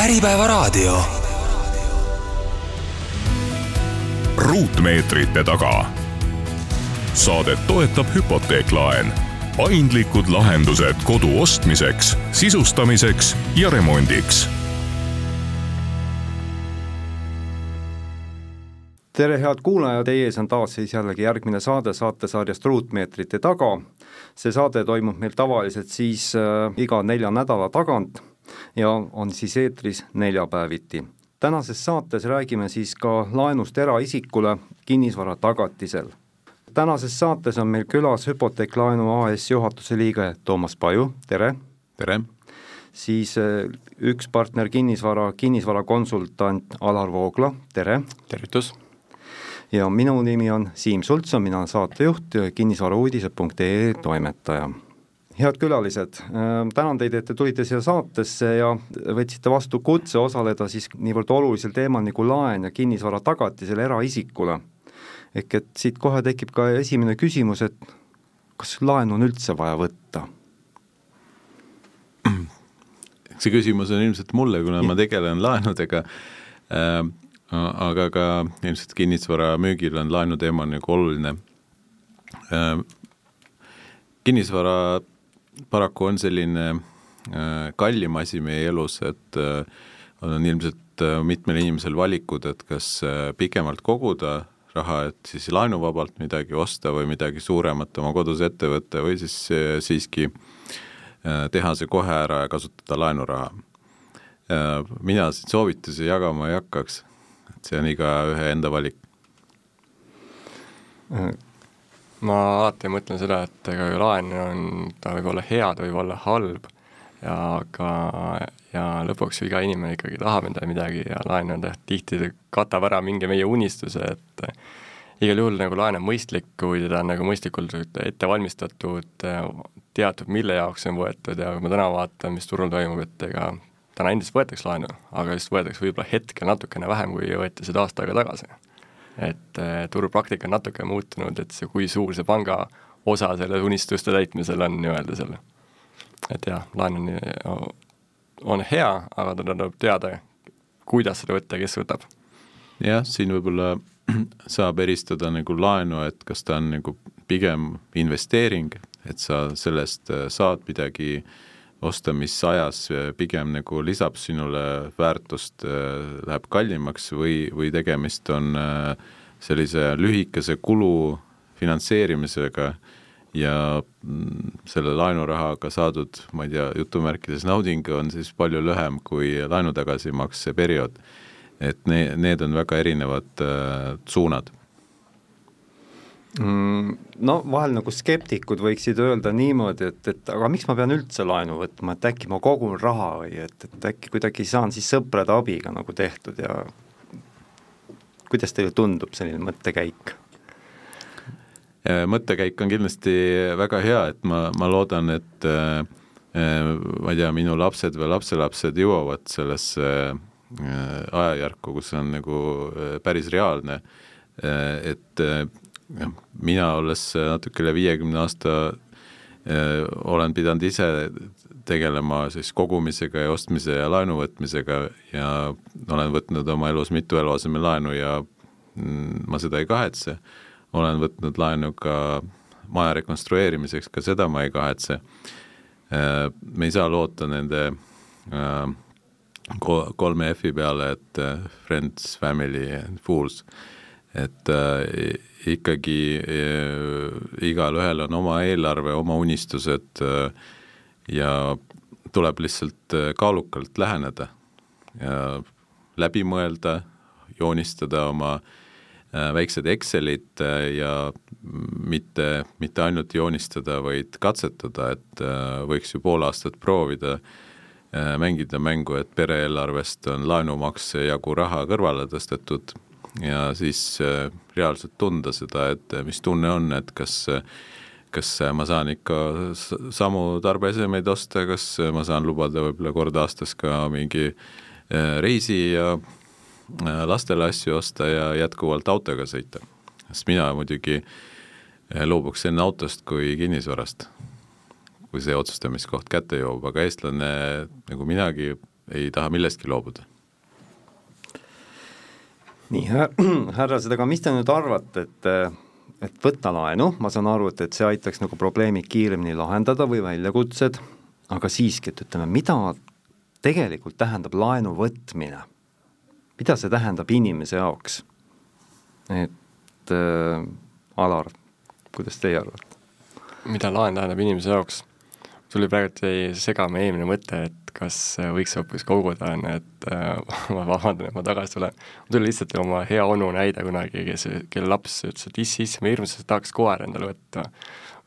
Äripäevaraadio. ruutmeetrite taga. Saadet toetab hüpoteeklaen, paindlikud lahendused kodu ostmiseks, sisustamiseks ja remondiks tere, head kuulajad, teie ees on taas siis jällegi järgmine saade saatesarjast Ruutmeetrite taga. see saade toimub meil tavaliselt siis äh, iga nelja nädala tagant ja on siis eetris neljapäeviti. tänases saates räägime siis ka laenust eraisikule kinnisvara tagatisel. tänases saates on meil külas hüpoteeklaenu AS juhatuse liige Toomas Paju, tere! tere! siis äh, üks partner kinnisvara, kinnisvarakonsultant Alar Voogla, tere! tervitus! ja minu nimi on Siim Sultson, mina olen saatejuht, kinnisvarauudised.ee toimetaja. Head külalised, äh, tänan teid, et te tulite siia saatesse ja võtsite vastu kutse osaleda siis niivõrd olulisel teemal nagu laen ja kinnisvara tagatisel eraisikule. ehk et siit kohe tekib ka esimene küsimus, et kas laenu on üldse vaja võtta? see küsimus on ilmselt mulle, kuna ma tegelen laenudega äh, aga ka ilmselt kinnisvara müügil on laenuteema nagu oluline. Äh, kinnisvara paraku on selline äh, kallim asi meie elus, et äh, on ilmselt mitmel inimesel valikud, et kas pikemalt koguda raha, et siis laenuvabalt midagi osta või midagi suuremat oma kodus ette võtta või siis siiski teha see kohe ära ja kasutada laenuraha. mina siin soovitusi jagama ei hakkaks et see on igaühe enda valik. Ma alati mõtlen seda, et ega ju laen on, ta võib olla hea, ta võib olla halb ja aga, ja lõpuks iga inimene ikkagi tahab endale midagi ja laen on tihti, katab ära mingi meie unistuse, et igal juhul nagu laen on mõistlik, kui teda on nagu mõistlikult ette valmistatud, teatud, mille jaoks see on võetud ja kui ma täna vaatan, mis turul toimub, et ega täna endiselt võetakse laenu, aga just võetakse võib-olla hetkel natukene vähem, kui võeti seda aasta aega tagasi. Et eh, turupraktika on natuke muutunud, et see, kui suur see panga osa selle unistuste täitmisel on nii-öelda seal. et jah, laen on, on hea, aga tuleb teada, kuidas seda võtta kes võtab. jah, siin võib-olla saab eristada nagu laenu, et kas ta on nagu pigem investeering, et sa sellest eh, saad midagi äh, osta, mis ajas pigem nagu lisab sinule väärtust, äh, läheb kallimaks või, või tegemist on äh, sellise lühikese kulu finantseerimisega ja mm, selle laenurahaga saadud, ma ei tea, jutumärkides nauding on siis palju lühem kui laenu tagasimakse periood. et ne-, need on väga erinevad äh, suunad no vahel nagu skeptikud võiksid öelda niimoodi, et, et aga miks ma pean üldse laenu võtma, et äkki ma kogun raha või et, et äkki kuidagi saan siis sõprade abiga nagu tehtud ja kuidas teile tundub selline mõttekäik? mõttekäik on kindlasti väga hea, et ma, ma loodan, et äh, ma ei tea, minu lapsed või lapselapsed jõuavad sellesse äh, ajajärku, kus on nagu äh, päris reaalne, et jah, mina olles natuke üle viiekümne aasta äh, olen pidanud ise tegelema siis kogumisega ja ostmise ja laenu võtmisega ja olen võtnud oma elus mitu eluasemelaenu ja mm, ma seda ei kahetse. olen võtnud laenu ka maja rekonstrueerimiseks, ka seda ma ei kahetse. Äh, me ei saa loota nende äh, kolme F-i peale, et friends, family and fools, et ikkagi äh, igalühel on oma eelarve, oma unistused äh, ja tuleb lihtsalt äh, kaalukalt läheneda ja läbi mõelda, joonistada oma väiksed Excelid ja mitte, mitte ainult joonistada, vaid katsetada, et võiks ju pool aastat proovida mängida mängu, et pere-eelarvest on laenumakse jagu raha kõrvale tõstetud ja siis äh, reaalselt tunda seda, et äh, mis tunne on, et kas kas ma saan ikka samu tarbeesemeid osta, kas ma saan lubada võib-olla kord aastas ka mingi äh, reisi ja lastele asju osta ja jätkuvalt autoga sõita. sest mina muidugi loobuks enne autost kui kinnisvarast, kui see otsustamiskoht kätte jõuab, aga eestlane nagu minagi ei taha millestki loobuda. Nii, härrased, aga mis te nüüd arvate, et et võtta laenu, ma saan aru, et, et see aitaks nagu probleemid kiiremini lahendada või väljakutsed, aga siiski, et ütleme, mida tegelikult tähendab laenu võtmine? mida see tähendab inimese jaoks? et äh, Alar, kuidas teie arvate? mida laen tähendab inimese jaoks? tuli praegu jäi segama eelmine mõte, et kas võiks hoopis koguda, et äh, ma vabandan, et ma tagasi tulen. mul tuli lihtsalt oma hea onu näide kunagi, kes, kelle laps ütles, et iss-iss, ma hirmsasti tahaks koera endale võtta.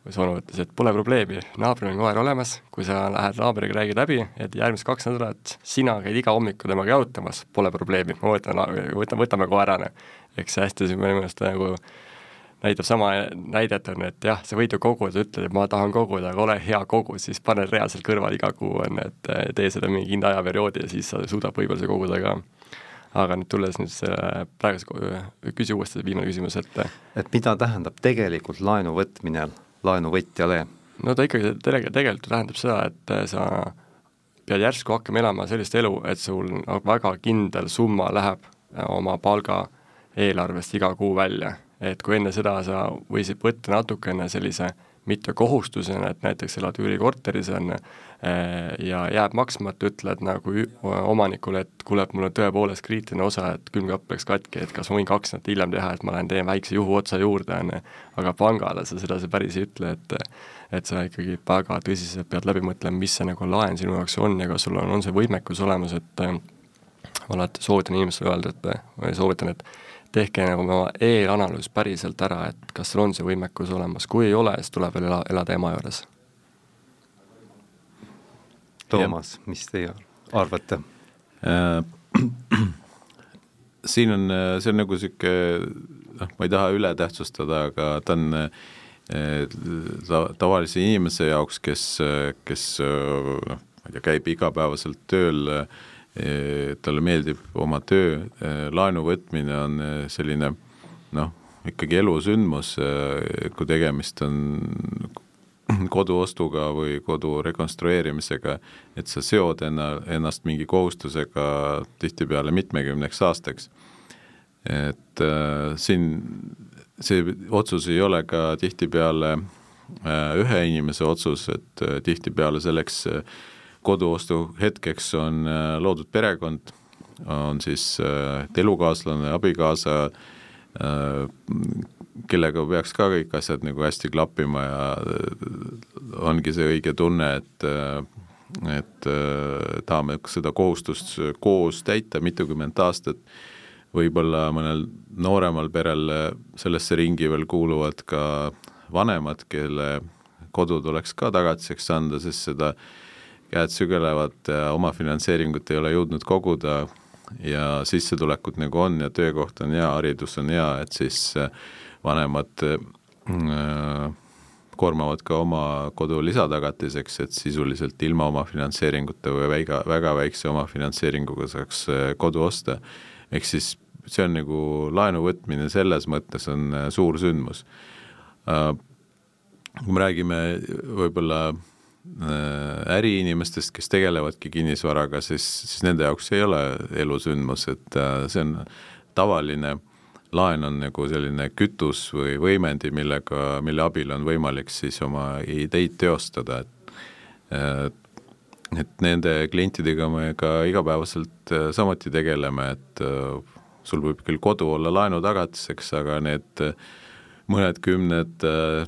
siis onu ütles, et pole probleemi, naabril on koer olemas, kui sa lähed naabriga, räägid läbi, et järgmised kaks nädalat sina käid iga hommiku temaga jalutamas, pole probleemi, ma võtan, võtan, võtame koera, on ju. eks see hästi minu meelest nagu näitab sama näidet, on, et jah, sa võid ju koguda, ütled, et ma tahan koguda, aga ole hea kogu, siis pane reaalselt kõrval iga kuu, on, et eh, tee seda mingi kindla ajaperioodi ja siis sa suudad võib-olla seda koguda ka. aga nüüd tulles nüüd selle praeguse, küsi uuesti see viimane küsimus, et et mida tähendab tegelikult laenu võtmine laenuvõtjale? no ta ikkagi tegelikult, tegelikult tähendab seda, et sa pead järsku hakkama elama sellist elu, et sul väga kindel summa läheb oma palga eelarvest iga kuu välja et kui enne seda sa võisid võtta natukene sellise mitte kohustusena, et näiteks elad üürikorteris, on eh, ja jääb maksmata, ütled nagu omanikule, et kuule, et mul on tõepoolest kriitiline osa, et külmkapp läks katki, et kas ma võin kaks nädalat hiljem teha, et ma lähen teen väikse juhuotsa juurde, on ju, aga pangale sa seda päris ei ütle, et et sa ikkagi väga tõsiselt pead läbi mõtlema, mis see nagu laen sinu jaoks on ja kas sul on, on see võimekus olemas, et ma alati soovitan inimestele öelda, et või soovitan, et tehke nagu oma eelanalüüs päriselt ära, et kas sul on see võimekus olemas, kui ei ole, siis tuleb veel ela, elada ema juures. Toomas, mis teie arvate äh,? siin on, see on nagu niisugune noh, ma ei taha üle tähtsustada, aga ta on äh, ta, tavalise inimese jaoks, kes, kes noh, ma ei tea, käib igapäevaselt tööl äh, talle meeldib oma töö, laenu võtmine on selline noh, ikkagi elusündmus, kui tegemist on koduostuga või kodu rekonstrueerimisega, et sa seod enna, ennast mingi kohustusega tihtipeale mitmekümneks aastaks. et äh, siin see otsus ei ole ka tihtipeale äh, ühe inimese otsus, et äh, tihtipeale selleks äh, koduostu hetkeks on äh, loodud perekond, on siis äh, elukaaslane, abikaasa, äh, kellega peaks ka kõik asjad nagu hästi klappima ja ongi see õige tunne, et et tahame seda kohustust koos täita mitukümmend aastat, võib-olla mõnel nooremal perel sellesse ringi veel kuuluvad ka vanemad, kelle kodu tuleks ka tagatiseks anda, sest seda äh, käed sügelevad, omafinantseeringut ei ole jõudnud koguda ja sissetulekud nagu on ja töökoht on hea, haridus on hea, et siis äh, vanemad äh, koormavad ka oma kodu lisatagatiseks, et sisuliselt ilma omafinantseeringuta või väga, väga väikse omafinantseeringuga saaks äh, kodu osta. ehk siis see on nagu laenu võtmine selles mõttes on suur sündmus. kui me räägime võib-olla Äh, äriinimestest, kes tegelevadki kinnisvaraga, siis, siis nende jaoks ei ole elusündmus, et äh, see on tavaline laen on nagu selline kütus või võimendi, millega, mille abil on võimalik siis oma ideid teostada, et äh, et nende klientidega me ka igapäevaselt samuti tegeleme, et sul võib küll kodu olla laenu tagatiseks, aga need mõned kümned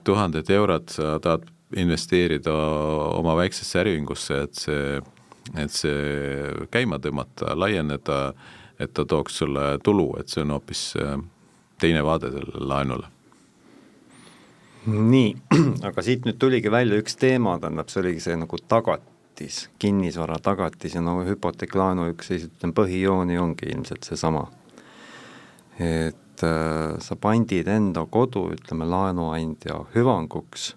tuhanded eurod sa tahad investeerida oma väiksesse äriühingusse, et see, et see käima tõmmata, laieneda, et ta tooks sulle tulu, et see on hoopis äh, teine vaade sellele laenule. nii, aga siit nüüd tuligi välja üks teema, tähendab, see oligi see nagu tagatis, kinnisvara tagatis ja no hüpoteeklaenu üks ütleme põhijooni ongi ilmselt seesama. et äh, sa pandid enda kodu, ütleme, laenuandja hüvanguks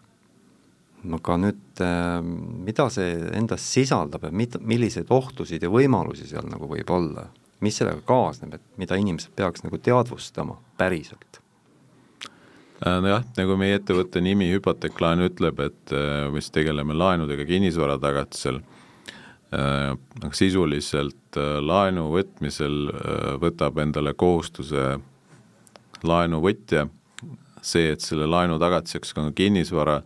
aga nüüd äh, mida see endas sisaldab ja mit-, milliseid ohtusid ja võimalusi seal nagu võib olla, mis sellega kaasneb, et mida inimesed peaks nagu teadvustama päriselt? Äh, nojah, nagu meie ettevõtte nimi Hüpoteeklaen ütleb, et äh, mis tegeleme laenudega kinnisvara tagatisel, aga sisuliselt laenu võtmisel võtab endale kohustuse laenuvõtja, see, et selle laenu tagatiseks on kinnisvara,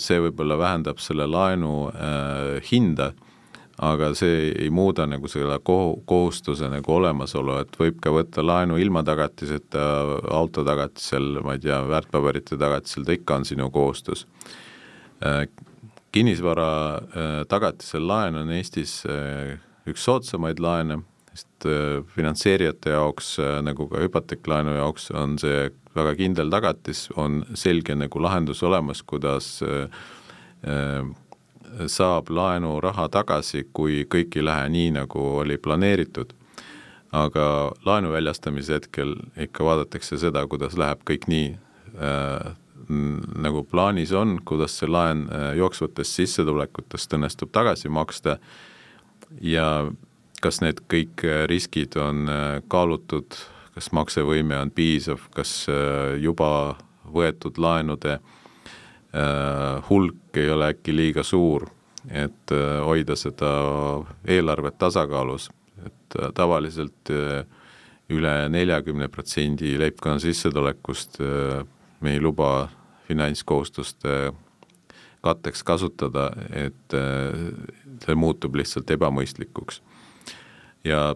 see võib-olla vähendab selle laenu hinda aga see ei muuda nagu selle kohu-, kohustuse nagu olemasolu, et võib ka võtta laenu ilma tagatiseta, auto tagatisel, ma ei tea, väärtpaberite tagatisel, ta ikka on sinu kohustus. Äh, kinnisvara äh, tagatisel laen on Eestis äh, üks soodsamaid laene, sest finantseerijate jaoks, nagu ka hüpoteeklaenu jaoks, on see väga kindel tagatis, on selge nagu lahendus olemas, kuidas saab laenuraha tagasi, kui kõik ei lähe nii, nagu oli planeeritud. aga laenu väljastamise hetkel ikka vaadatakse seda, kuidas läheb kõik nii äh, nagu plaanis on, kuidas see laen äh, jooksvatest sissetulekutest õnnestub tagasi maksta ja kas need kõik äh, riskid on äh, kaalutud, kas maksevõime on piisav, kas äh, juba võetud laenude hulk ei ole äkki liiga suur, et hoida seda eelarvet tasakaalus, et tavaliselt üle neljakümne protsendi leibkonna sissetulekust me ei luba finantskohustuste katteks kasutada, et see muutub lihtsalt ebamõistlikuks. Ja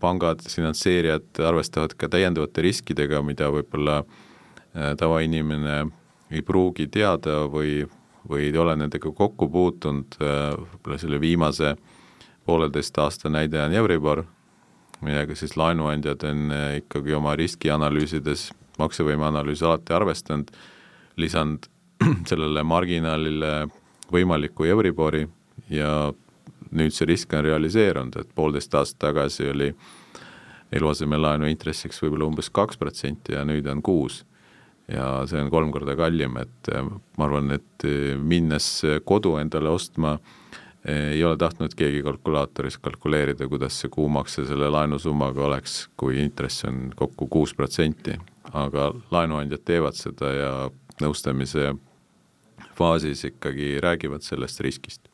pangad, finantseerijad arvestavad ka täiendavate riskidega, mida võib-olla tavainimene ei pruugi teada või, või ei ole nendega kokku puutunud, äh, võib-olla selle viimase pooleteist aasta näide on Euribor, millega siis laenuandjad on äh, ikkagi oma riskianalüüsides, maksevõime analüüsi alati arvestanud, lisanud sellele marginaalile võimaliku Euribori ja nüüd see risk on realiseerunud, et poolteist aastat tagasi oli eluasemelaenu intressiks võib-olla umbes kaks protsenti ja nüüd on kuus ja see on kolm korda kallim, et äh, ma arvan, et äh, minnes kodu endale ostma, äh, ei ole tahtnud keegi kalkulaatoris kalkuleerida, kuidas see kuumakse selle laenusummaga oleks, kui intress on kokku kuus protsenti. aga laenuandjad teevad seda ja nõustamise faasis ikkagi räägivad sellest riskist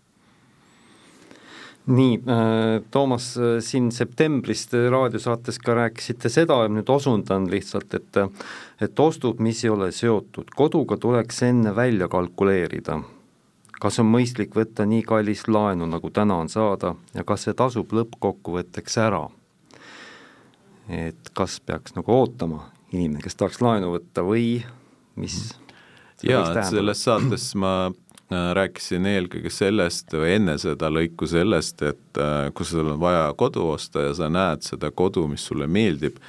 nii, äh, Toomas, äh, siin septembris te raadiosaates ka rääkisite seda ja nüüd osundan lihtsalt, et et ostud, mis ei ole seotud koduga, tuleks enne välja kalkuleerida. kas on mõistlik võtta nii kallist laenu, nagu täna on saada ja kas see tasub lõppkokkuvõtteks ära? et kas peaks nagu ootama inimene, kes tahaks laenu võtta või mis jaa, et selles saates ma Äh, rääkisin eelkõige sellest või enne seda lõiku sellest, et äh, kui sul on vaja kodu osta ja sa näed seda kodu, mis sulle meeldib,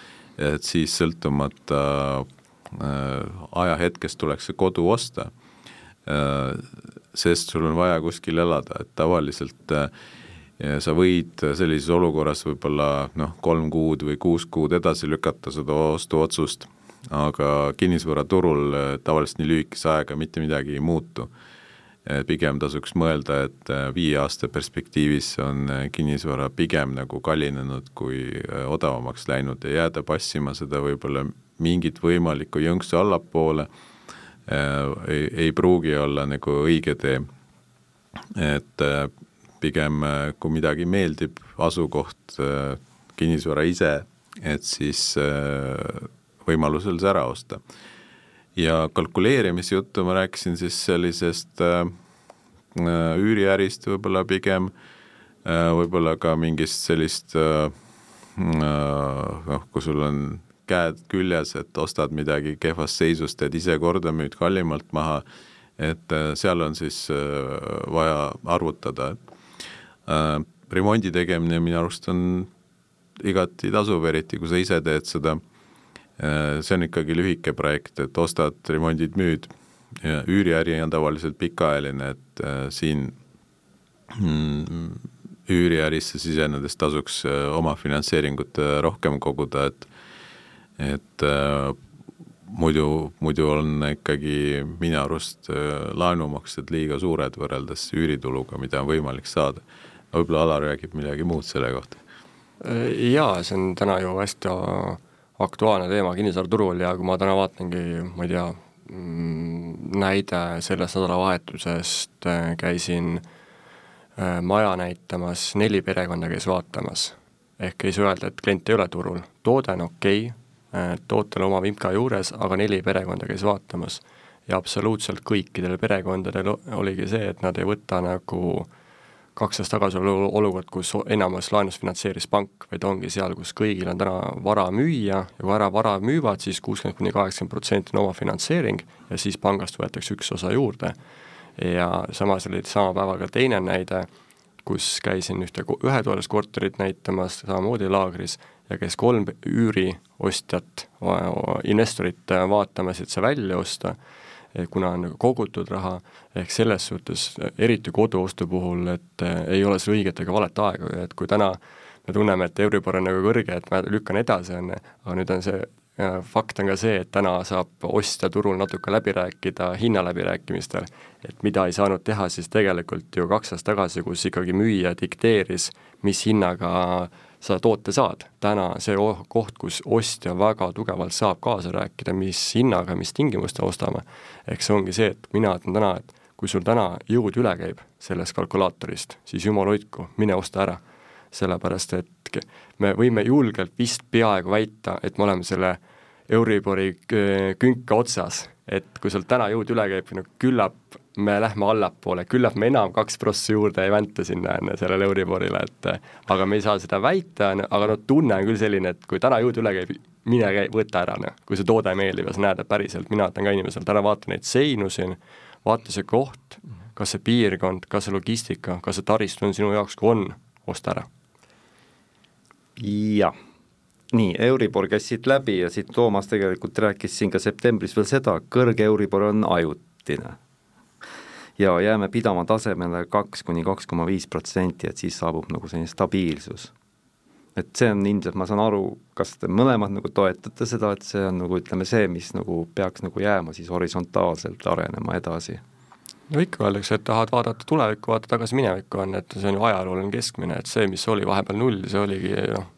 et siis sõltumata äh, ajahetkest tuleks see kodu osta. sest sul on vaja kuskil elada, et tavaliselt sa võid sellises olukorras võib-olla noh, kolm kuud või kuus kuud edasi lükata seda ostuotsust, aga kinnisvaraturul tavaliselt nii lühikese ajaga mitte midagi ei muutu pigem tasuks mõelda, et äh, viie aasta perspektiivis on äh, kinnisvara pigem nagu kallinenud kui odavamaks läinud ja jääda passima seda võib-olla mingit võimalikku jõnksu allapoole ei, ei pruugi olla nagu õige tee. et pigem kui midagi meeldib, asukoht, kinnisvara ise, et siis võimalusel see ära osta ja kalkuleerimisjuttu ma rääkisin siis sellisest äh, äh, üüriärist võib-olla pigem äh,, võib-olla ka mingist sellist noh, kui sul on käed küljes, et ostad midagi kehvast seisust, teed ise korda, müüd kallimalt maha, et seal on siis vaja arvutada, remondi tegemine minu arust on igati tasuv, eriti kui sa ise teed seda see on ikkagi lühike projekt, et ostad, remondid, müüd üüriäri on tavaliselt pikaajaline, et äh, siin mm, üüriärisse sisenedes tasuks äh, oma finantseeringut rohkem koguda, et et äh, muidu, muidu on ikkagi minu arust laenumaksed liiga suured võrreldes üürituluga, mida on võimalik saada. võib-olla Alar räägib midagi muud selle kohta? Jaa, see on täna ju hästi aktuaalne teema kinnisvaraturul ja kui ma täna vaatangi, ma ei tea, mm, näide sellest nädalavahetusest, äh, käisin maja näitamas, neli perekonda käis vaatamas. ehk ei saa öelda, et klient ei ole turul, toode on okei okay,, tootel oma vimka juures, aga neli perekonda käis vaatamas. ja absoluutselt kõikidel perekondadel oligi see, et nad ei võta nagu äh, kaks aastat tagasi oli olukord, kus enamus laenust finantseeris pank, vaid ongi seal, kus kõigil on täna vara müüa ja kui ära vara müüvad, siis kuuskümmend kuni kaheksakümmend protsenti on omafinantseering ja siis pangast võetakse üks osa juurde. ja samas oli sama päevaga teine näide, kus käisin ühte ühetoalist korterit näitamas, samamoodi laagris, ja käis kolm üüriostjat, investorit vaatamas, et see välja osta kuna on nagu kogutud raha, ehk selles suhtes eriti koduostu puhul, et eh, ei ole see õiget ega valet aega, et kui täna me tunneme, et Euribor on nagu kõrge, et ma lükkan edasi, on ju, aga nüüd on see fakt on ka see, et täna saab ostja turul natuke läbi rääkida hinnaläbirääkimistel, et mida ei saanud teha siis tegelikult ju kaks aastat tagasi, kus ikkagi müüja dikteeris, mis hinnaga äh, sa toote saad. täna see koht, kus ostja väga tugevalt saab kaasa rääkida, mis hinnaga, mis tingimustel ostame. ehk see ongi see, et mina ütlen täna, et kui sul täna jõud üle käib sellest kalkulaatorist, siis jumal hoidku, mine osta ära. sellepärast, et me võime julgelt vist peaaegu väita, et me oleme selle Euribori künka otsas, et kui sul täna jõud üle käib, no küllap me lähme allapoole, küllap me enam kaks prossi juurde ei vänta sinna enne sellele Euriborile, et aga me ei saa seda väita, aga no tunne on küll selline, et kui täna jõud üle käib, mine käi, võta ära, noh, kui see toode meeldib ja sa näed, et päriselt, mina ütlen ka inimesele, et ära vaata neid seinu siin, vaata see koht, kas see piirkond, kas see logistika, kas see taristu on sinu jaoks, kui on, osta ära. jah, nii, Euribor käis siit läbi ja siit Toomas tegelikult rääkis siin ka septembris veel seda, kõrge Euribor on ajutine ja jääme pidama tasemele kaks kuni kaks koma viis protsenti, et siis saabub nagu selline stabiilsus. et see on ilmselt, ma saan aru, kas te mõlemad nagu toetate seda, et see on nagu ütleme, see, mis nagu peaks nagu jääma siis horisontaalselt arenema edasi? no ikka öeldakse, et tahad vaadata tulevikku, vaata tagasi minevikku, on, et see on ju ajalooline keskmine, et see, mis oli vahepeal null, see oligi noh,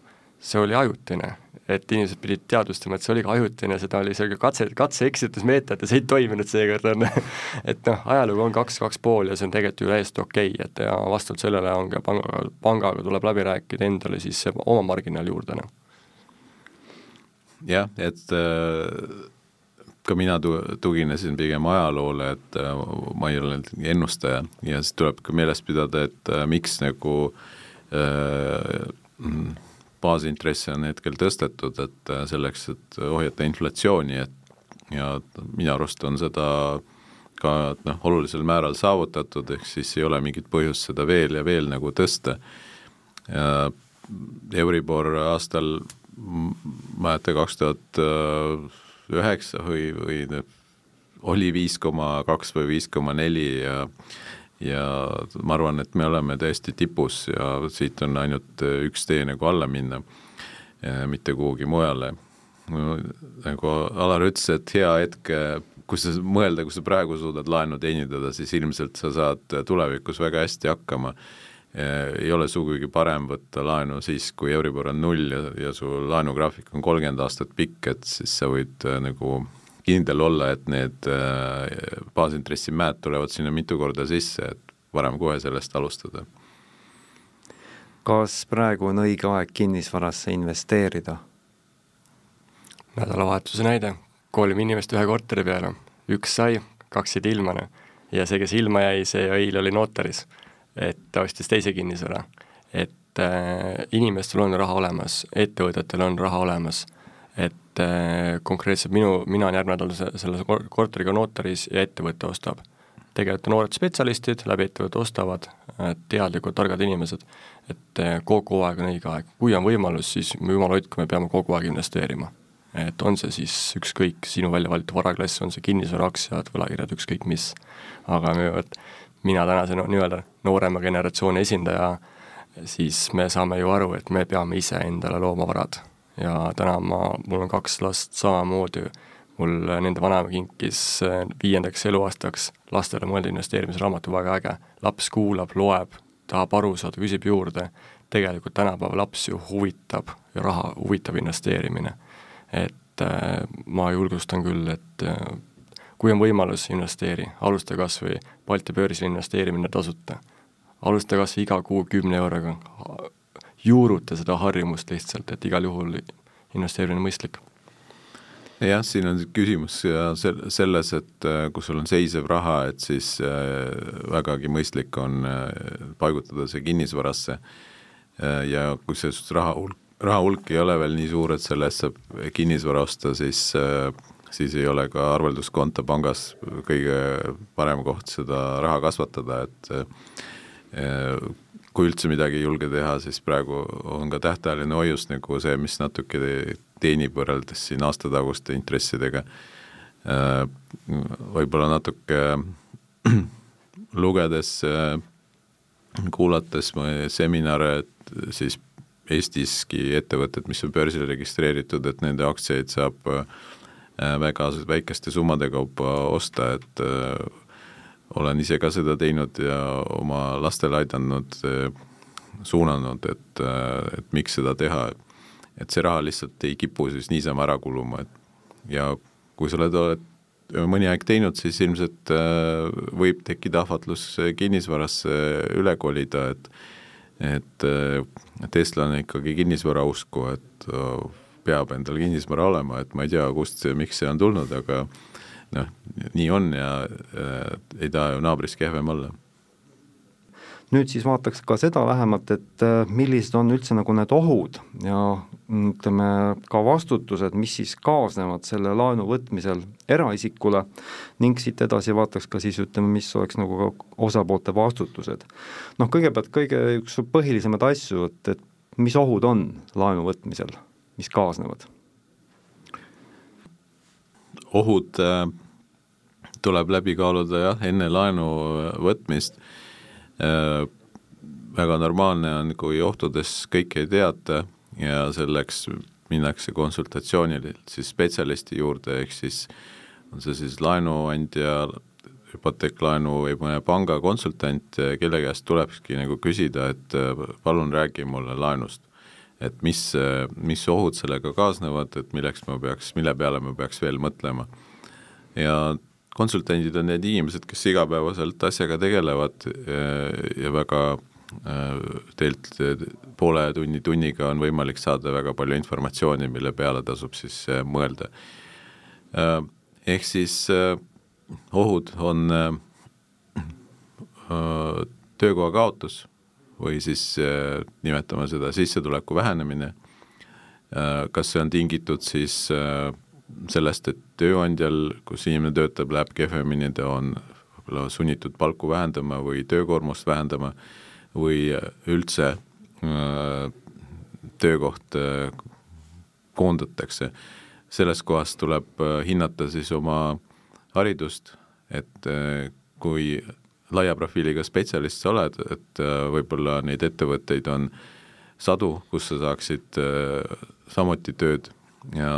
see oli ajutine et inimesed pidid teadvustama, et see oli ka ajutine, seda oli selline katse, katse-eksitusmeetod ja see ei toiminud seekord, on et noh, ajalugu on kaks, kaks pool ja see on tegelikult ju täiesti okei okay,, et ja vastavalt sellele on ka pangaga, pangaga tuleb läbi rääkida endale siis oma marginaal juurde, noh. jah, et äh ka mina tu-, tuginesin pigem ajaloole, et äh, ma ei ole ennustaja ja siis tuleb ka meeles pidada, et äh, miks nagu äh, mm, baasintresse on hetkel tõstetud, et äh, selleks, et ohjata inflatsiooni, et ja minu arust on seda ka noh, olulisel määral saavutatud, ehk siis ei ole mingit põhjust seda veel ja veel nagu tõsta. Euribor aastal, mäleta, kaks tuhat üheksa või, või oli viis koma kaks või viis koma neli ja ja ma arvan, et me oleme täiesti tipus ja siit on ainult üks tee nagu alla minna, mitte kuhugi mujale. nagu Alar ütles, et hea hetk, kui sa mõelda, kui sa praegu suudad laenu teenindada, siis ilmselt sa saad tulevikus väga hästi hakkama. ei ole sugugi parem võtta laenu siis, kui Euribor on null ja, ja su laenugraafik on kolmkümmend aastat pikk, et siis sa võid nagu kindel olla, et need äh, baasintressimäed tulevad sinna mitu korda sisse, et varem kohe sellest alustada. kas praegu on õige aeg kinnisvarasse investeerida? nädalavahetuse näide, kolm inimest ühe korteri peale, üks sai, kaks jäid ilma, noh. ja see, kes ilma jäi, see eile oli notaris, et ta ostis teise kinnisvara. et äh, inimestel on raha olemas, ettevõtetel on raha olemas et äh, konkreetselt minu, mina olen järgmine nädal selle korteriga notaris ja ettevõte ostab. tegelikult noored spetsialistid läbi ettevõtte ostavad, teadlikud, targad inimesed, et äh, kogu aeg on õige aeg, kui on võimalus, siis jumal hoidku, me peame kogu aeg investeerima. et on see siis ükskõik, sinu välja valitud varaklass, on see kinnisvara, aktsiad, võlakirjad, ükskõik mis. aga me, mina tänase nii-öelda noorema generatsiooni esindaja, siis me saame ju aru, et me peame ise endale looma varad ja täna ma, mul on kaks last samamoodi, mul nende vanaema kinkis eh, viiendaks eluaastaks lastele mõeldud investeerimisraamatu, väga äge. laps kuulab, loeb, tahab aru saada, küsib juurde, tegelikult tänapäeva laps ju huvitab ja raha huvitab investeerimine. et äh, ma julgustan küll, et äh, kui on võimalus, investeeri, alusta kas või Balti börsil investeerimine tasuta. alusta kas või iga kuu kümne euroga, juuruta seda harjumust lihtsalt, et igal juhul investeerimine on mõistlik. Jah, siin on küsimus sel-, selles, et äh, kui sul on seisev raha, et siis äh, vägagi mõistlik on äh, paigutada see kinnisvarasse. Ja kui see raha hulk, raha hulk ei ole veel nii suur, et selle eest saab kinnisvara osta, siis siis ei ole ka arvelduskonto pangas kõige parem koht seda raha kasvatada, et kui üldse midagi ei julge teha, siis praegu on ka tähtajaline hoius nagu see, mis natuke teenib võrreldes siin aastataguste intressidega. Äh, võib-olla natuke lugedes, äh, kuulates seminare, et siis Eestiski ettevõtted, mis on börsil registreeritud, et nende aktsiaid saab äh, väga väikeste summade kaupa osta, et olen ise ka seda teinud ja oma lastele aidanud, suunanud, et, et miks seda teha. et see raha lihtsalt ei kipu siis niisama ära kuluma, et ja kui sa oled, oled mõni aeg teinud, siis ilmselt äh, võib tekkida ahvatlus kinnisvarasse üle kolida, et et, et eestlane ikkagi kinnisvara usku, et peab endal kinnisvara olema, et ma ei tea, kust see, miks see on tulnud, aga noh, nii on ja äh, ei taha ju naabris kehvem olla. nüüd siis vaataks ka seda lähemalt, et äh, millised on üldse nagu need ohud ja ütleme ka vastutused, mis siis kaasnevad selle laenu võtmisel eraisikule ning siit edasi vaataks ka siis ütleme, mis oleks nagu ka osapoolte vastutused. noh, kõigepealt kõige üks põhilisemaid asju, et, et mis ohud on laenu võtmisel, mis kaasnevad? Ohud äh, tuleb läbi kaaluda jah, enne laenu võtmist. Äh, väga normaalne on, kui ohtudest kõike ei teata ja selleks minnakse konsultatsioonil siis spetsialisti juurde, ehk siis on see siis laenuandja, hüpoteeklaenu või mõne panga konsultant, kelle käest tulebki nagu küsida, et palun räägi mulle laenust. Et mis, mis ohud sellega kaasnevad, et milleks ma peaks, mille peale ma peaks veel mõtlema. ja konsultandid on need inimesed, kes igapäevaselt asjaga tegelevad ja väga äh, teilt poole tunni, tunniga on võimalik saada väga palju informatsiooni, mille peale tasub siis mõelda. Ehk siis ohud on töökoha kaotus või siis nimetame seda sissetuleku vähenemine, kas see on tingitud siis sellest, et tööandjal, kus inimene töötab, läheb kehvemini, ta on võib-olla sunnitud palku vähendama või töökoormust vähendama või üldse äh, töökoht äh, koondatakse. selles kohas tuleb äh, hinnata siis oma haridust, et äh, kui laia profiiliga spetsialist sa oled, et äh, võib-olla neid ettevõtteid on sadu, kus sa saaksid äh, samuti tööd ja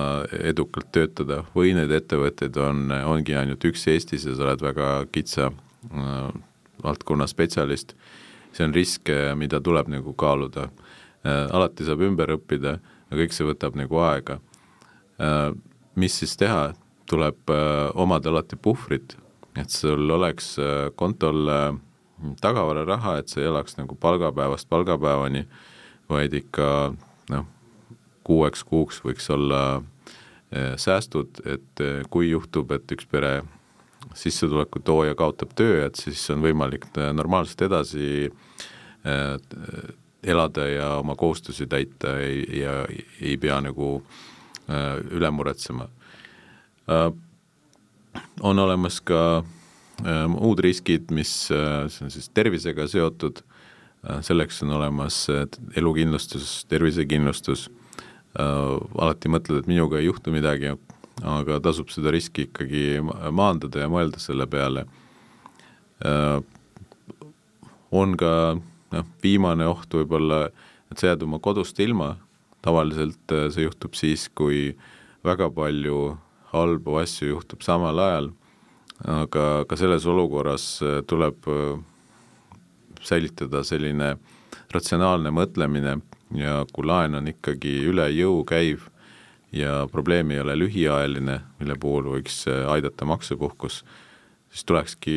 edukalt töötada. Või need ettevõtted on, ongi ainult üks Eestis ja sa oled väga kitsa äh, valdkonna spetsialist, see on risk, mida tuleb nagu kaaluda. Alati saab ümber õppida ja kõik see võtab nagu aega. Mis siis teha, tuleb omada alati puhvrit, et sul oleks äh, kontol äh, tagavararaha, et sa ei elaks nagu palgapäevast palgapäevani, vaid ikka noh, kuueks kuuks võiks olla eh, säästud, et kui juhtub, et üks pere sissetuleku tooja kaotab töö, et siis on võimalik normaalselt edasi elada ja oma kohustusi täita ei, ja ei pea nagu üle muretsema. On olemas ka muud riskid, mis see on siis tervisega seotud, selleks on olemas elukindlustus, tervisekindlustus. Äh, alati mõtled, et minuga ei juhtu midagi, aga tasub seda riski ikkagi maandada ja mõelda selle peale. Äh, on ka noh, viimane oht võib-olla, et sa jääd oma kodust ilma, tavaliselt äh, see juhtub siis, kui väga palju halbu asju juhtub samal ajal, aga ka selles olukorras tuleb säilitada selline ratsionaalne mõtlemine ja kui laen on ikkagi üle jõu käiv ja probleem ei ole lühiajaline, mille puhul võiks äh, aidata maksepuhkus, siis tulekski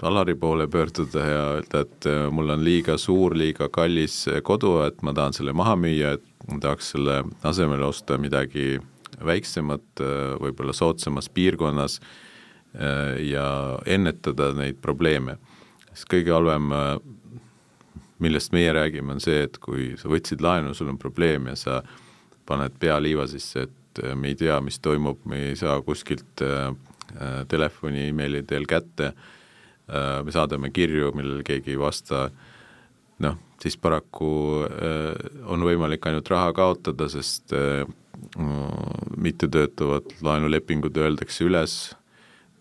Alari poole pöörduda ja öelda, et äh, mul on liiga suur, liiga kallis kodu, et ma tahan selle maha müüa, et ma tahaks selle asemele osta midagi väiksemat, äh, võib-olla soodsamas piirkonnas ja ennetada neid probleeme. sest kõige halvem, millest meie räägime, on see, et kui sa võtsid laenu, sul on probleem ja sa paned pea liiva sisse, et me ei tea, mis toimub, me ei saa kuskilt telefoni, emaili teel kätte äh, Äh, me saadame kirju, millele keegi ei vasta, noh, siis paraku äh, on võimalik ainult raha kaotada, sest äh, mittetöötavad laenulepingud öeldakse üles,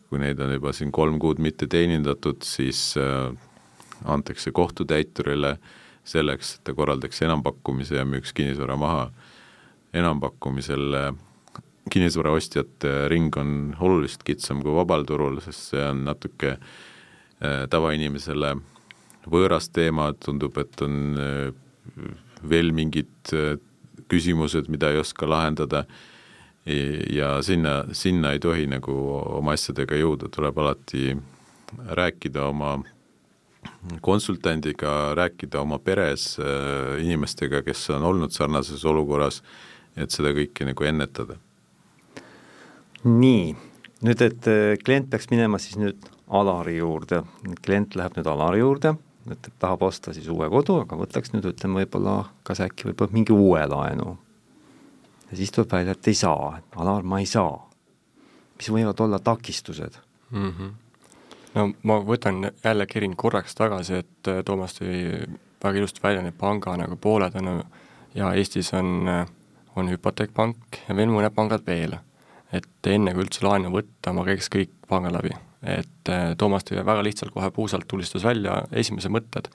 kui neid on juba siin kolm kuud mitte teenindatud, siis antakse kohtutäiturile selleks, et ta korraldaks enampakkumise ja müüks kinnisvara maha. enampakkumisel kinnisvaraostjate ring on oluliselt kitsam kui vabal turul, sest see on natuke äh, Äh, tavainimesele võõras teema, tundub, et on äh, veel mingid äh, küsimused, mida ei oska lahendada. Ja sinna, sinna ei tohi nagu oma asjadega jõuda, tuleb alati rääkida oma konsultandiga, rääkida oma peres inimestega, kes on olnud sarnases olukorras, et seda kõike nagu ennetada. nii, nüüd, et klient peaks minema siis nüüd Alari juurde, klient läheb nüüd Alari juurde, et tahab osta siis uue kodu, aga võtaks nüüd ütleme võib-olla, kas äkki võib-olla mingi uue laenu. ja siis tuleb välja, et ei saa, et Alar, ma ei saa. mis võivad olla takistused mm? -hmm. no ma võtan jälle kerin korraks tagasi, et äh, Toomas tõi väga ilusti välja need panga nagu pooled on ja Eestis on, äh, on hüpoteekpank ja veel mõned pangad veel. et enne kui üldse laenu võtta, ma käiks kõik pangad läbi et äh, Toomas tõi väga lihtsalt kohe puusalt tulistas välja esimesed mõtted,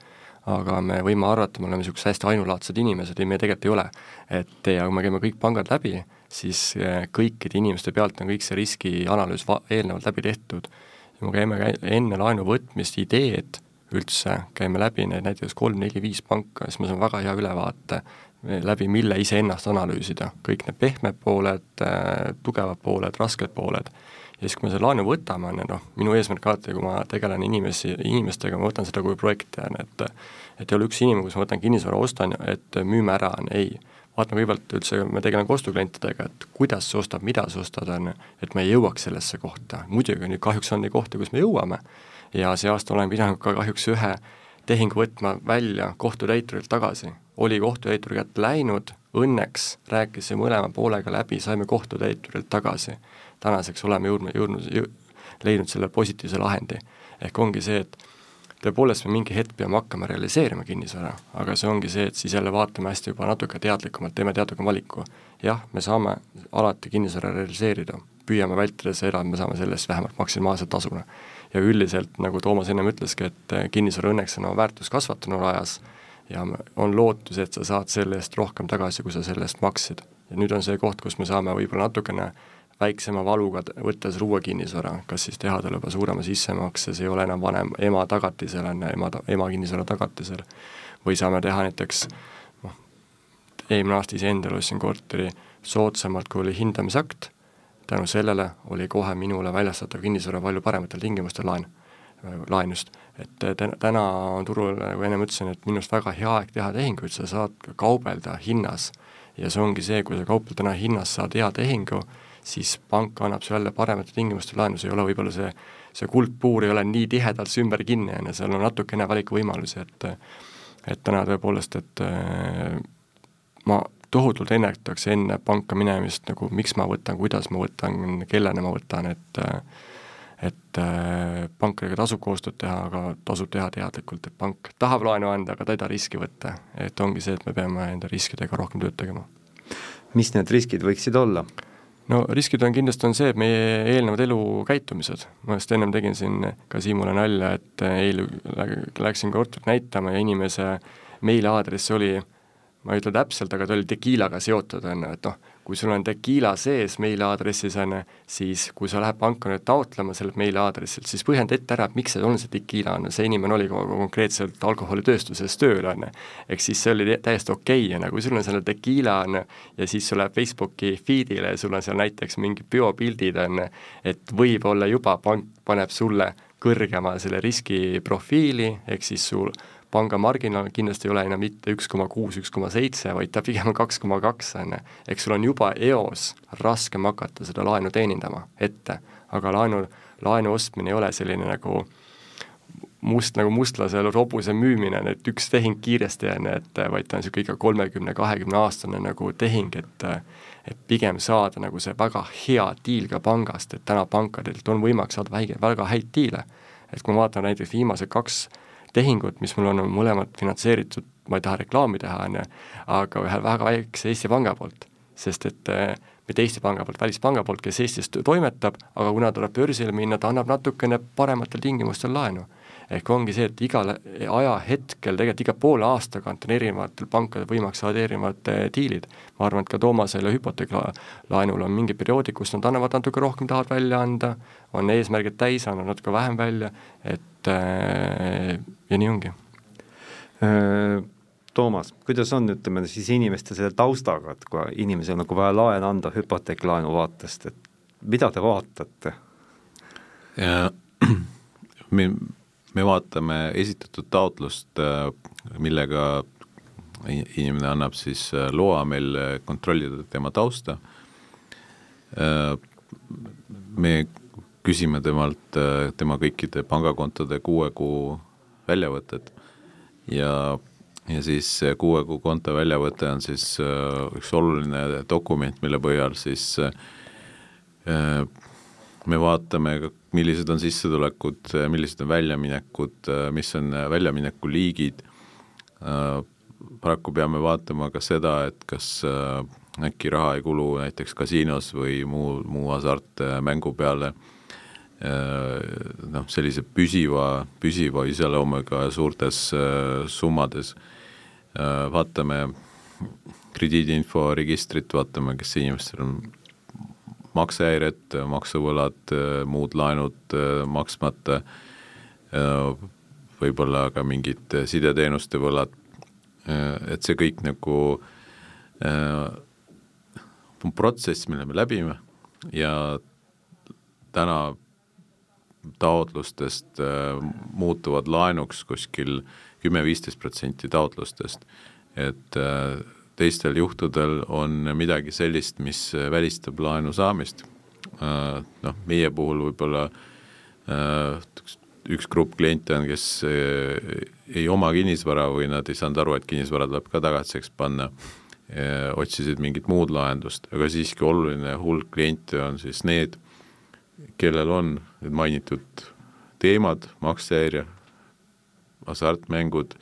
aga me võime arvata, me oleme niisugused hästi ainulaadsed inimesed, ei me tegelikult ei ole. et ja kui me käime kõik pangad läbi, siis äh, kõikide inimeste pealt on kõik see riskianalüüs va-, eelnevalt läbi tehtud. ja me käime enne laenu võtmist ideed üldse, käime läbi need näiteks kolm-neli-viis panka, siis me saame väga hea ülevaate läbi mille iseennast analüüsida, kõik need pehmed pooled, äh, tugevad pooled, rasked pooled ja siis, kui me selle laenu võtame, on ju noh, minu eesmärk alati, kui ma tegelen inimesi, inimestega, ma võtan seda kui projekti, on ju, et et ei ole üks inimene, kus ma võtan kinnisvara, ostan, et müüme ära, on ei. vaatame kõigepealt üldse, me tegeleme ka ostuklientidega, et kuidas sa ostad, mida sa ostad, on ju, et me jõuaks sellesse kohta, muidugi nüüd kahjuks on neid kohti, kus me jõuame, ja see aasta olen pidanud ka kahjuks ühe tehingu võtma välja kohtutäiturilt tagasi, oli kohtutäituri kätte läinud, õnneks rääkisime mõlema poolega läbi, saime kohtutäiturilt tagasi tänaseks oleme jõudnud, jõudnud jõ,, leidnud selle positiivse lahendi. ehk ongi see, et tõepoolest me mingi hetk peame hakkama realiseerima kinnisvara, aga see ongi see, et siis jälle vaatame hästi juba natuke teadlikumalt, teeme teadlikuma valiku. jah, me saame alati kinnisvara realiseerida, püüame vältida seda, et me saame selle eest vähemalt maksimaalselt tasuna. ja üldiselt, nagu Toomas ennem ütleski, et kinnisvara õnneks on oma väärtust kasvatanud ajas ja on lootus, et sa saad selle eest rohkem tagasi, kui sa selle eest maksid. ja nüüd on see koht, kus me saame võib-olla natukene väiksema valuga võttes uue kinnisvara, kas siis teha talle juba suurema sissemakse, see ei ole enam vanem, ema tagatisel, on ema, ema kinnisvara tagatisel, või saame teha näiteks noh, eelmine aasta iseendale ostsin korteri soodsamalt, kui oli hindamisakt, tänu sellele oli kohe minule väljastatav kinnisvara palju parematel tingimustel laen, laenust. et täna on turul, nagu ennem ütlesin, et minu arust väga hea aeg teha tehinguid, sa saad kaubelda hinnas ja see ongi see, kui sa kaupled täna hinnas, saad hea tehingu, siis pank annab sulle jälle paremate tingimuste laenu, see ei ole võib-olla see, see kuldpuur ei ole nii tihedalt see ümber kinni, on ju, seal on natukene valikuvõimalusi, et et täna tõepoolest, et äh, ma tohutult ennetaks enne panka minemist nagu miks ma võtan, kuidas ma võtan, kellena ma võtan, et et äh, pankadega tasub koostööd teha, aga tasub teha teadlikult, et pank tahab laenu anda, aga ta ei taha riski võtta. et ongi see, et me peame enda riskidega rohkem tööd tegema. mis need riskid võiksid olla? No riskid on kindlasti, on see, et meie eelnevad elukäitumised, ma just ennem tegin siin ka Siimule nalja, et eile läksin korterit näitama ja inimese meiliaadress oli, ma ei ütle täpselt, aga ta oli tekiilaga seotud, on ju, et noh, kui sul on tekiila sees meiliaadressis, on ju, siis kui sa lähed panka nüüd taotlema sellelt meiliaadressilt, siis põhjenda ette ära, et miks see on see tekiila, on ju, see inimene oli konkreetselt alkoholitööstuses tööl, on ju. ehk siis see oli täiesti okei okay,, on ju, kui sul on seal tekiila, on ju, ja siis sul läheb Facebooki feed'ile ja sul on seal näiteks mingid peopildid, on ju, et võib-olla juba pank paneb sulle kõrgema selle riskiprofiili, ehk siis sul panga marginaal kindlasti ei ole enam mitte üks koma kuus, üks koma seitse, vaid ta pigem on kaks koma kaks, on ju. eks sul on juba eos raskem hakata seda laenu teenindama ette, aga laenu, laenu ostmine ei ole selline nagu must, nagu mustlasel hobuse müümine, et üks tehing kiiresti, on ju, et vaid ta on niisugune ikka kolmekümne, kahekümne aastane nagu tehing, et et pigem saada nagu see väga hea diil ka pangast, et täna pankadelt on võimalik saada väike, väga häid diile. et kui ma vaatan näiteks viimased kaks tehingut, mis mul on, on mõlemad finantseeritud, ma ei taha reklaami teha, on ju, aga ühe väga väikse Eesti panga poolt, sest et äh, mitte Eesti panga poolt, välispanga poolt, kes Eestis toimetab, aga kuna tuleb börsile minna, ta annab natukene parematel tingimustel laenu ehk ongi see, et igal ajahetkel, tegelikult iga poole aasta tagant on erinevatel pankadel võimalik saada erinevad eh, diilid. ma arvan, et ka Toomasele hüpoteeklaenul on mingi perioodi, kus nad annavad natuke rohkem, tahavad välja anda, on eesmärgid täis, annavad natuke vähem välja, et äh, ja nii ongi äh, Toomas, kuidas on, ütleme siis inimeste selle taustaga, et kui inimesel nagu vaja laenu anda hüpoteeklaenu vaatest, et mida te vaatate? me me vaatame esitatud taotlust, äh, millega inimene annab siis äh, loa meil äh, kontrollida tema tausta. me küsime temalt tema kõikide pangakontode kuue kuu väljavõtted ja, ja siis kuue kuu konto väljavõte on siis üks oluline dokument, mille põhjal siis me vaatame millised on sissetulekud, millised on väljaminekud, mis on väljamineku liigid, paraku peame vaatama ka seda, et kas äkki raha ei kulu näiteks kasiinos või muu, muu hasartmängu peale, noh, sellise püsiva, püsiva iseloomuga suurtes summades, vaatame krediidiinfo registrit, vaatame, kes inimestel on maksehäired, maksuvõlad, muud laenud maksmata, võib-olla ka mingid sideteenuste võlad, et see kõik nagu on protsess, mille me läbime ja täna taotlustest muutuvad laenuks kuskil kümme-viisteist protsenti taotlustest, et teistel juhtudel on midagi sellist, mis välistab laenu saamist. Äh, noh, meie puhul võib-olla äh, üks grupp kliente on, kes äh, ei oma kinnisvara või nad ei saanud aru, et kinnisvara tuleb ka tagatiseks panna, otsisid mingit muud lahendust, aga siiski oluline hulk kliente on siis need, kellel on need mainitud teemad, maksehäire, hasartmängud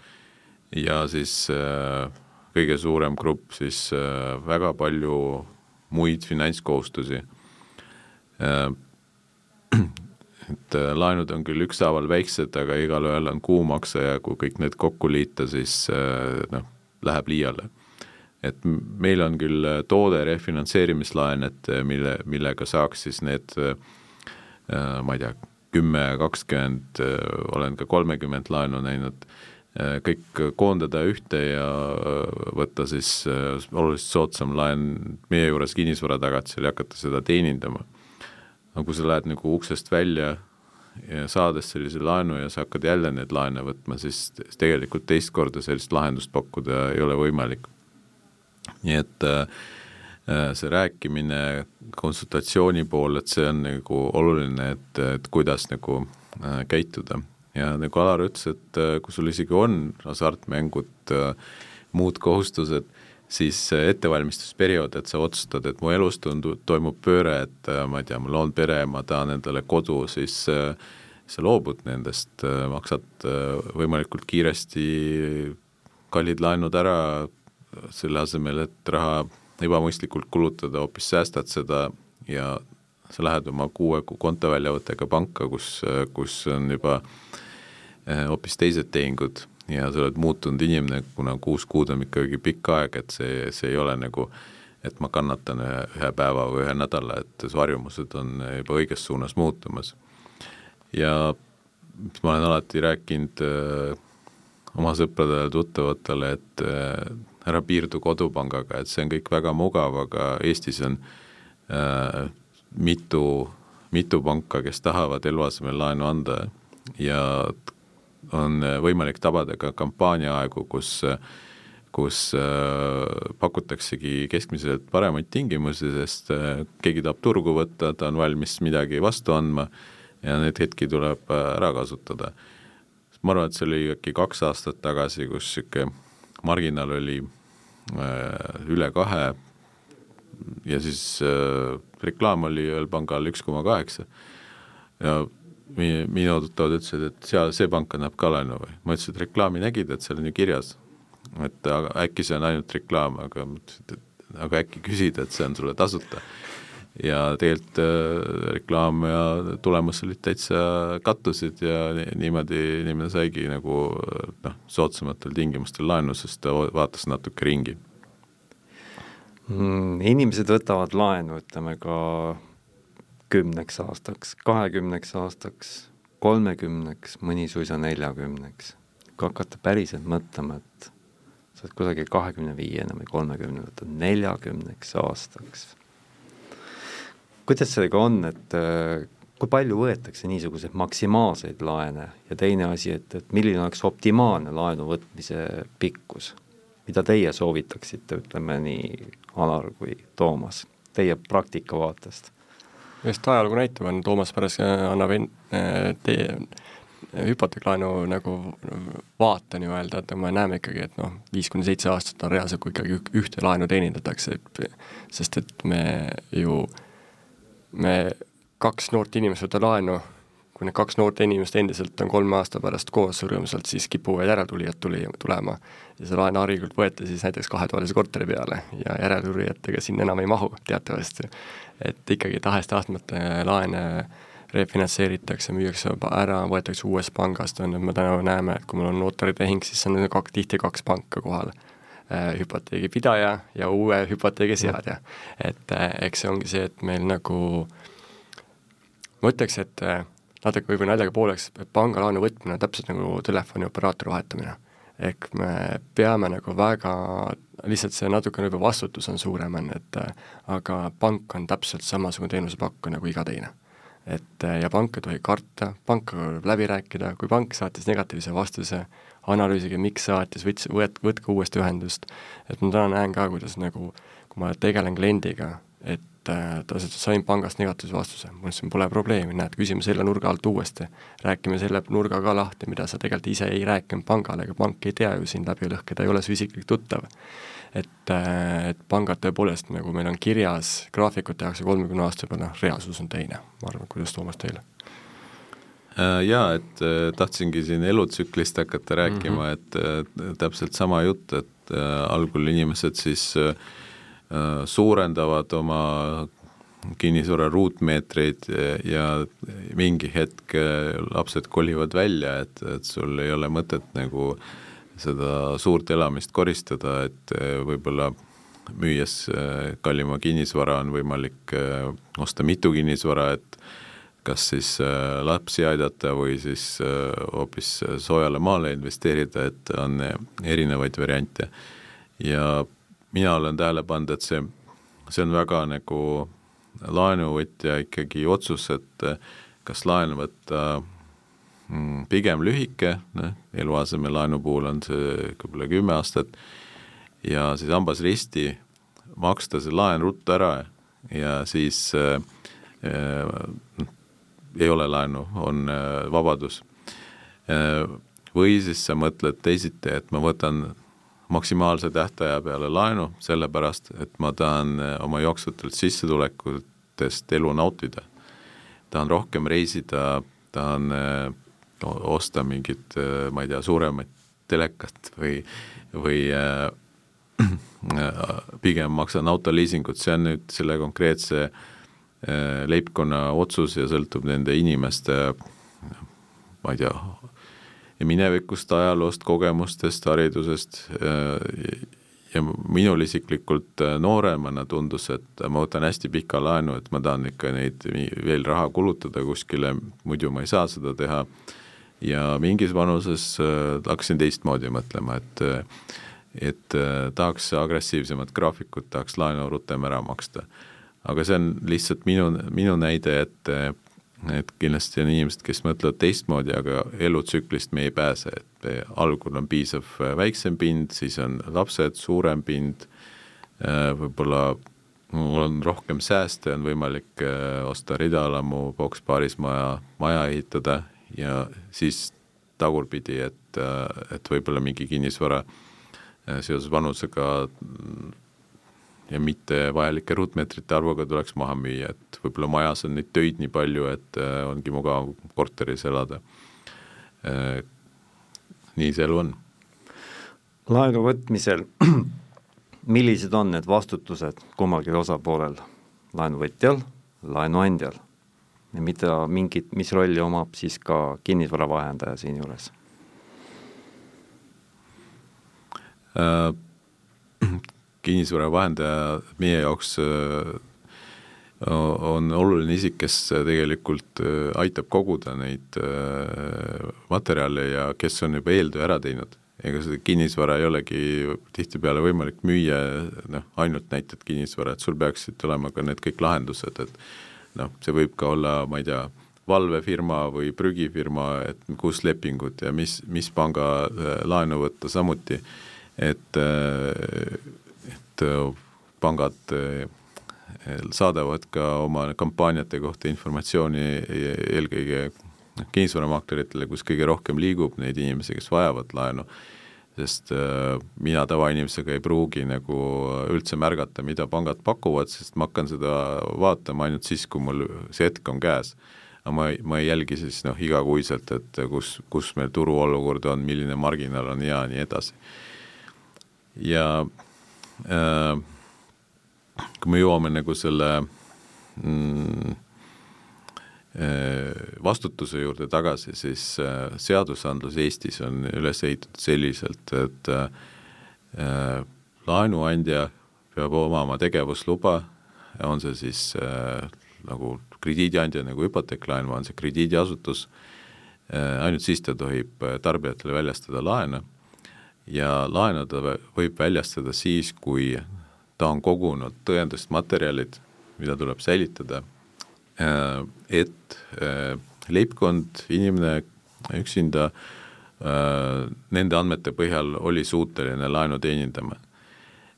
ja siis äh, kõige suurem grupp siis äh, väga palju muid finantskohustusi. Äh, et äh, laenud on küll ükshaaval väiksed, aga igalühel on kuumakse ja kui kõik need kokku liita, siis noh, läheb liiale. et meil on küll toode refinantseerimislaen, et mille, millega saaks siis need ma ei tea, kümme, kakskümmend, olen ka kolmekümmend laenu näinud kõik koondada ühte ja äh, võtta siis äh, oluliselt soodsam laen meie juures kinnisvara tagatisel ja hakata seda teenindama. aga kui sa lähed nagu uksest välja ja saades sellise laenu ja sa hakkad jälle neid laene võtma, siis tegelikult teist korda sellist lahendust pakkuda ei ole võimalik. nii et see rääkimine konsultatsiooni pool, et see on nagu oluline, et, et kuidas nagu käituda ja nagu Alar ütles, et äh, kui sul isegi on hasartmängud, äh, muud kohustused, siis ettevalmistusperiood, et sa otsustad, et mu elus tundu-, toimub pööre, et äh, ma ei tea, ma loon pere, ma tahan endale kodu, siis sa loobud nendest, maksad võimalikult kiiresti kallid laenud ära, selle asemel, et raha ebamõistlikult kulutada, hoopis säästad seda ja sa lähed oma kuue kuu kontoväljavõttega panka, kus, kus on juba eh, hoopis teised tehingud ja sa oled muutunud inimene, kuna kuus kuud on ikkagi pikk aeg, et see, see ei ole nagu et ma kannatan ühe, ühe päeva või ühe nädala, et su harjumused on juba õiges suunas muutumas. ja ma olen alati rääkinud äh, oma sõpradele-tuttavatele, et äh, ära piirdu kodupangaga, et see on kõik väga mugav, aga Eestis on äh, mitu, mitu panka, kes tahavad eluasemelaenu anda ja on võimalik tabada ka kampaaniaaegu, kus kus äh, pakutaksegi keskmiselt paremaid tingimusi, sest äh, keegi tahab turgu võtta, ta on valmis midagi vastu andma ja need hetki tuleb äh, ära kasutada. ma arvan, et see oli äkki kaks aastat tagasi, kus niisugune marginaal oli üle kahe ja siis reklaam oli ühel pangal üks koma kaheksa ja minu tuttavad ütlesid, et seal see pank annab ka laenu või, ma ütlesin, et reklaami nägid, et seal on ju kirjas, et aga äkki see on ainult reklaam, aga mõtlesin, et aga äkki küsida, et see on sulle tasuta. ja tegelikult äh, reklaam ja tulemus olid täitsa kattusid ja niimoodi inimene saigi nagu noh, soodsamatel tingimustel laenu, sest ta vaatas natuke ringi mm,. Inimesed võtavad laenu, ütleme ka kümneks aastaks, kahekümneks aastaks, kolmekümneks, mõni suisa neljakümneks. kui hakata päriselt mõtlema, et sa oled kusagil kahekümne viiene või kolmekümne, võtad neljakümneks aastaks. kuidas sellega on, et äh, kui palju võetakse niisuguseid maksimaalseid laene ja teine asi, et, et milline oleks optimaalne laenu võtmise pikkus? mida teie soovitaksite, ütleme nii Alar kui Toomas, teie praktika vaatest just ajalugu näitab, on Toomas pärast äh, annab en-, äh, tee, hüpoteeklaenu nagu vaate nii-öelda, et me näeme ikkagi, et noh, viis kuni seitse aastat on reaalselt, kui ikkagi ühte laenu teenindatakse, sest et me ju, me kaks noort inimest võtavad laenu, kui need kaks noort inimest endiselt on kolme aasta pärast koos rõõmsalt, siis kipuvad järeltulijad tuli, tulema. ja see laen harilikult võeti siis näiteks kahetoalise korteri peale ja järeltulijatega sinna enam ei mahu teatavasti et ikkagi tahes-tahtmata laene refinantseeritakse, müüakse ära, võetakse uuest pangast, on ju, me täna näeme, et kui mul on notaritehing, siis on kaks, tihti kaks panka kohal äh,. hüpoteegipidaja ja uue hüpoteegi seadja. et äh, eks see ongi see, et meil nagu, ma ütleks, et äh, natuke võib-olla naljaga pooleks, pangalaenu võtmine on täpselt nagu telefonioperaatori vahetamine. ehk me peame nagu väga lihtsalt see natukene võib-olla vastutus on suurem, on, et aga pank on täpselt samasugune teenusepakkuja nagu iga teine. et ja panka ei tohi karta, pankaga tuleb läbi rääkida, kui pank saatis negatiivse vastuse, analüüsige, miks saatis, võts-, võt-, võtke uuesti ühendust. et ma täna näen ka, kuidas nagu, kui ma tegelen kliendiga, et äh, ta et sain pangast negatiivse vastuse, ma ütlesin, pole probleemi, näed, küsime selle nurga alt uuesti. räägime selle nurga ka lahti, mida sa tegelikult ise ei rääkinud pangale, ega pank ei tea ju sind läbi lõhki, ta ei ole su isiklik tuttav. et, äh, et pangad tõepoolest, nagu meil on kirjas, graafikud tehakse kolmekümne aasta peale, noh, reaalsus on teine, ma arvan, kuidas Toomas teile? Äh, jaa, et tahtsingi siin elutsüklist hakata rääkima mm, -hmm. et täpselt sama jutt, et algul inimesed siis Äh, suurendavad oma kinnisvara ruutmeetreid ja mingi hetk äh, lapsed kolivad välja, et, et sul ei ole mõtet nagu seda suurt elamist koristada, et äh, võib-olla müües kallima kinnisvara on võimalik osta mitu kinnisvara, et kas siis lapsi aidata või siis hoopis soojale maale investeerida, et on erinevaid variante. ja mina olen tähele pannud, et see, see on väga nagu laenuvõtja ikkagi otsus, et kas laen võtta mm, pigem lühike, noh, eluasemelaenu puhul on see võib-olla kümme aastat, ja siis hambas risti maksta see laen ruttu ära ja siis äh, äh, ei ole laenu, on äh, vabadus äh,. või siis sa mõtled teisiti, et ma võtan maksimaalse tähtaja peale laenu, sellepärast et ma tahan eh, oma jooksvatelt sissetulekutest elu nautida. tahan rohkem reisida, tahan eh, osta mingit, eh, ma ei tea, suuremat telekat või, või pigem maksan autoliisingut, see on nüüd selle konkreetse leibkonna otsus ja sõltub nende inimeste ma ei tea, minevikust, ajaloost, kogemustest, haridusest ja minul isiklikult äh, nooremana tundus, et ma võtan hästi pika laenu, et ma tahan ikka neid veel raha kulutada kuskile, muidu ma ei saa seda teha, ja mingis vanuses äh, hakkasin teistmoodi mõtlema, et et äh, tahaks agressiivsemat graafikut, tahaks laenu rutem ära maksta. aga see on lihtsalt minu, minu näide, et et kindlasti on inimesed, kes mõtlevad teistmoodi, aga elutsüklist me ei pääse, et algul on piisav väiksem pind, siis on lapsed, suurem pind, võib-olla mul on rohkem sääste, on võimalik osta ridaelamu, boks-paaris maja, maja ehitada ja siis tagurpidi, et, et võib-olla mingi kinnisvara seoses vanusega ja mitte vajalike ruutmeetrite arvuga tuleks maha müüa, et võib-olla majas on neid töid nii palju, et äh, ongi mugav korteris elada. Äh, nii see elu on. laenu võtmisel, millised on need vastutused kummalgi osapoolel, laenuvõtjal, laenuandjal ja mida mingit, mis rolli omab siis ka kinnisvaravahendaja siinjuures äh,? Kinnisvara vahendaja meie jaoks äh, on oluline isik, kes tegelikult äh, aitab koguda neid äh, materjale ja kes on juba eeltöö ära teinud. ega seda kinnisvara ei olegi tihtipeale võimalik müüa, noh, ainult näitad kinnisvara, et sul peaksid olema ka need kõik lahendused, et noh, see võib ka olla, ma ei tea, valvefirma või prügifirma, et kus lepingud ja mis, mis panga laenu võtta samuti, et et äh, pangad äh, saadavad ka oma kampaaniate kohta informatsiooni eelkõige kinnisvaramaakleritele, kus kõige rohkem liigub neid inimesi, kes vajavad laenu, sest äh, mina tavainimesega ei pruugi nagu üldse märgata, mida pangad pakuvad, sest ma hakkan seda vaatama ainult siis, kui mul see hetk on käes. aga ma, ma ei jälgi siis noh, igakuiselt, et kus, kus meil turuolukord on, milline marginaal on ja nii edasi. ja kui me jõuame nagu selle mm, äh, vastutuse juurde tagasi, siis äh, seadusandlus Eestis on üles ehitatud selliselt, et laenuandja peab omama tegevusluba, on see siis nagu krediidiandja nagu hüpoteeklaen või on see krediidiasutus, ainult siis ta tohib tarbijatele väljastada laene ja laenu ta võib väljastada siis, kui ta on kogunud tõendusmaterjalid, mida tuleb säilitada, äh, et äh, leibkond, inimene üksinda äh, nende andmete põhjal oli suuteline laenu teenindama.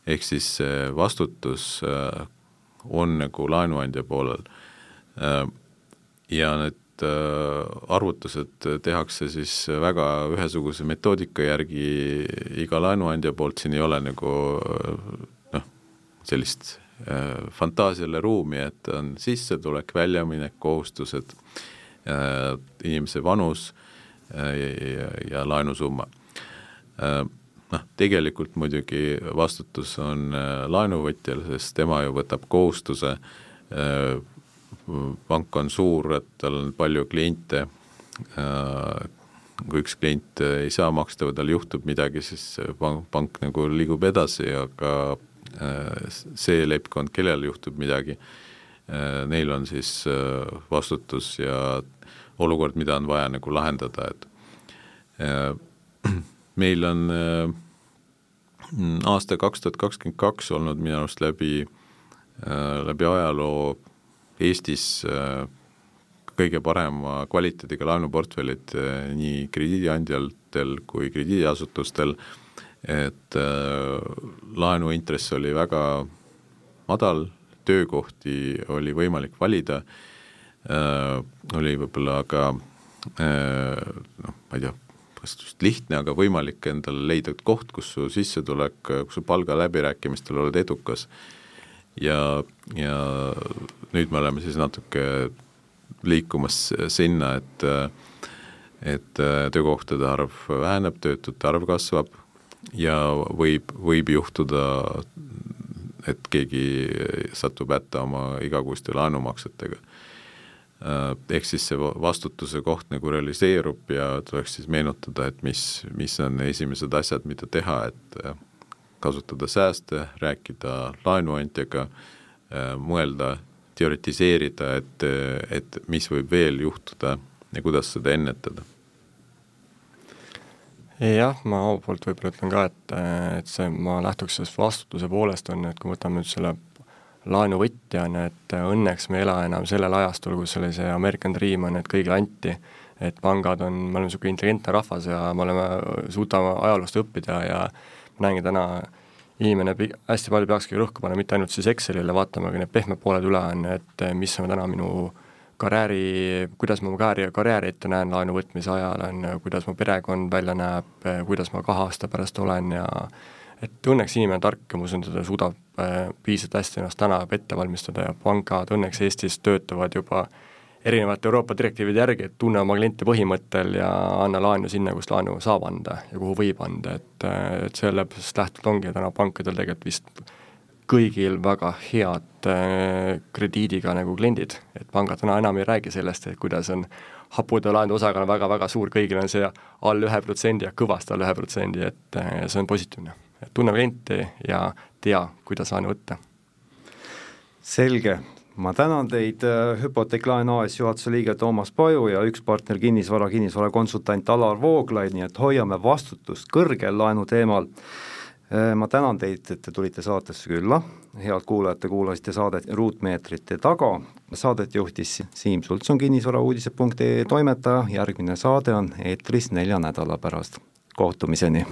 ehk siis vastutus on nagu laenuandja poolel. ja need need äh, arvutused tehakse siis väga ühesuguse metoodika järgi iga laenuandja poolt, siin ei ole nagu noh, sellist äh, fantaasiale ruumi, et on sissetulek, väljaminek, kohustused, äh, inimese vanus ja, ja laenusumma. Noh, tegelikult muidugi vastutus on laenuvõtjal, sest tema ju võtab kohustuse pank on suur, et tal on palju kliente, äh, kui üks klient ei saa maksta või tal juhtub midagi, siis pank, pank nagu liigub edasi, aga äh, see leibkond, kellel juhtub midagi, äh, neil on siis vastutus ja olukord, mida on vaja nagu lahendada, et meil on aasta kaks tuhat kakskümmend kaks olnud minu arust läbi, läbi ajaloo Eestis äh, kõige parema kvaliteediga laenuportfellid äh, nii krediidiandjatel kui krediidiasutustel, et äh, laenuintress oli väga madal, töökohti oli võimalik valida, oli võib-olla ka noh, ma ei tea, kas just lihtne, aga võimalik endale leida koht, kus su sissetulek, kus su palgaläbirääkimistel oled edukas. Ja, ja nüüd me oleme siis natuke liikumas sinna, et et töökohtade arv väheneb, töötute arv kasvab ja võib, võib juhtuda, et keegi satub hätta oma igakuiste laenumaksetega. Ehk siis see vastutuse koht nagu realiseerub ja tuleks siis meenutada, et mis, mis on esimesed asjad, mida teha, et kasutada sääste, rääkida laenuandjaga, mõelda, teoritiseerida, et, et mis võib veel juhtuda ja kuidas seda ennetada? Jah, ma oma poolt võib-olla ütlen ka, et, et see, ma lähtuks sellest vastutuse poolest, on ju, et kui võtame nüüd selle laenuvõtja on, et õnneks me ei ela enam sellel ajastul, kus oli see American Dream on, et kõigile anti, et pangad on, me oleme niisugune intelligentne rahvas ja me oleme, suudame ajaloost õppida ja ma näengi täna, inimene hästi palju peakski rõhku panema mitte ainult siis Excelile, vaatama ka need pehmed pooled üle, on, et mis on täna minu karjääri, kuidas ma oma karjääri, karjääri ette näen laenu võtmise ajal, on ju, kuidas mu perekond välja näeb, kuidas ma kahe aasta pärast olen ja et õnneks inimene on tark ja ma usun, ta suudab äh, piisavalt hästi ennast täna ette valmistada ja pangad õnneks Eestis töötavad juba erinevate Euroopa direktiivide järgi, et tunne oma kliente põhimõttel ja anna laenu sinna, kus laenu saab anda ja kuhu võib anda, et, et sellest lähtuvalt ongi täna pankadel tegelikult vist kõigil väga head äh, krediidiga nagu kliendid, et pangad täna enam ei räägi sellest, et kuidas on hapude laenude osakaal väga-väga suur, kõigil on see all ühe protsendi ja kõvasti all ühe protsendi, et äh, see on positiivne. tunne klienti ja tea, kuidas laenu võtta. selge, ma tänan teid, äh, hüpoteeklaenu AS juhatuse liige Toomas Paju ja üks partner kinnisvara, kinnisvarakonsultant Alar Vooglaid, nii et hoiame vastutust kõrgel laenu teemal. Äh, ma tänan teid, et te tulite saatesse külla, head kuulajad, te kuulasite saadet Ruutmeetrite taga, saadet juhtis Siim Sultson, kinnisvarauudised.ee toimetaja, järgmine saade on eetris nelja nädala pärast, kohtumiseni!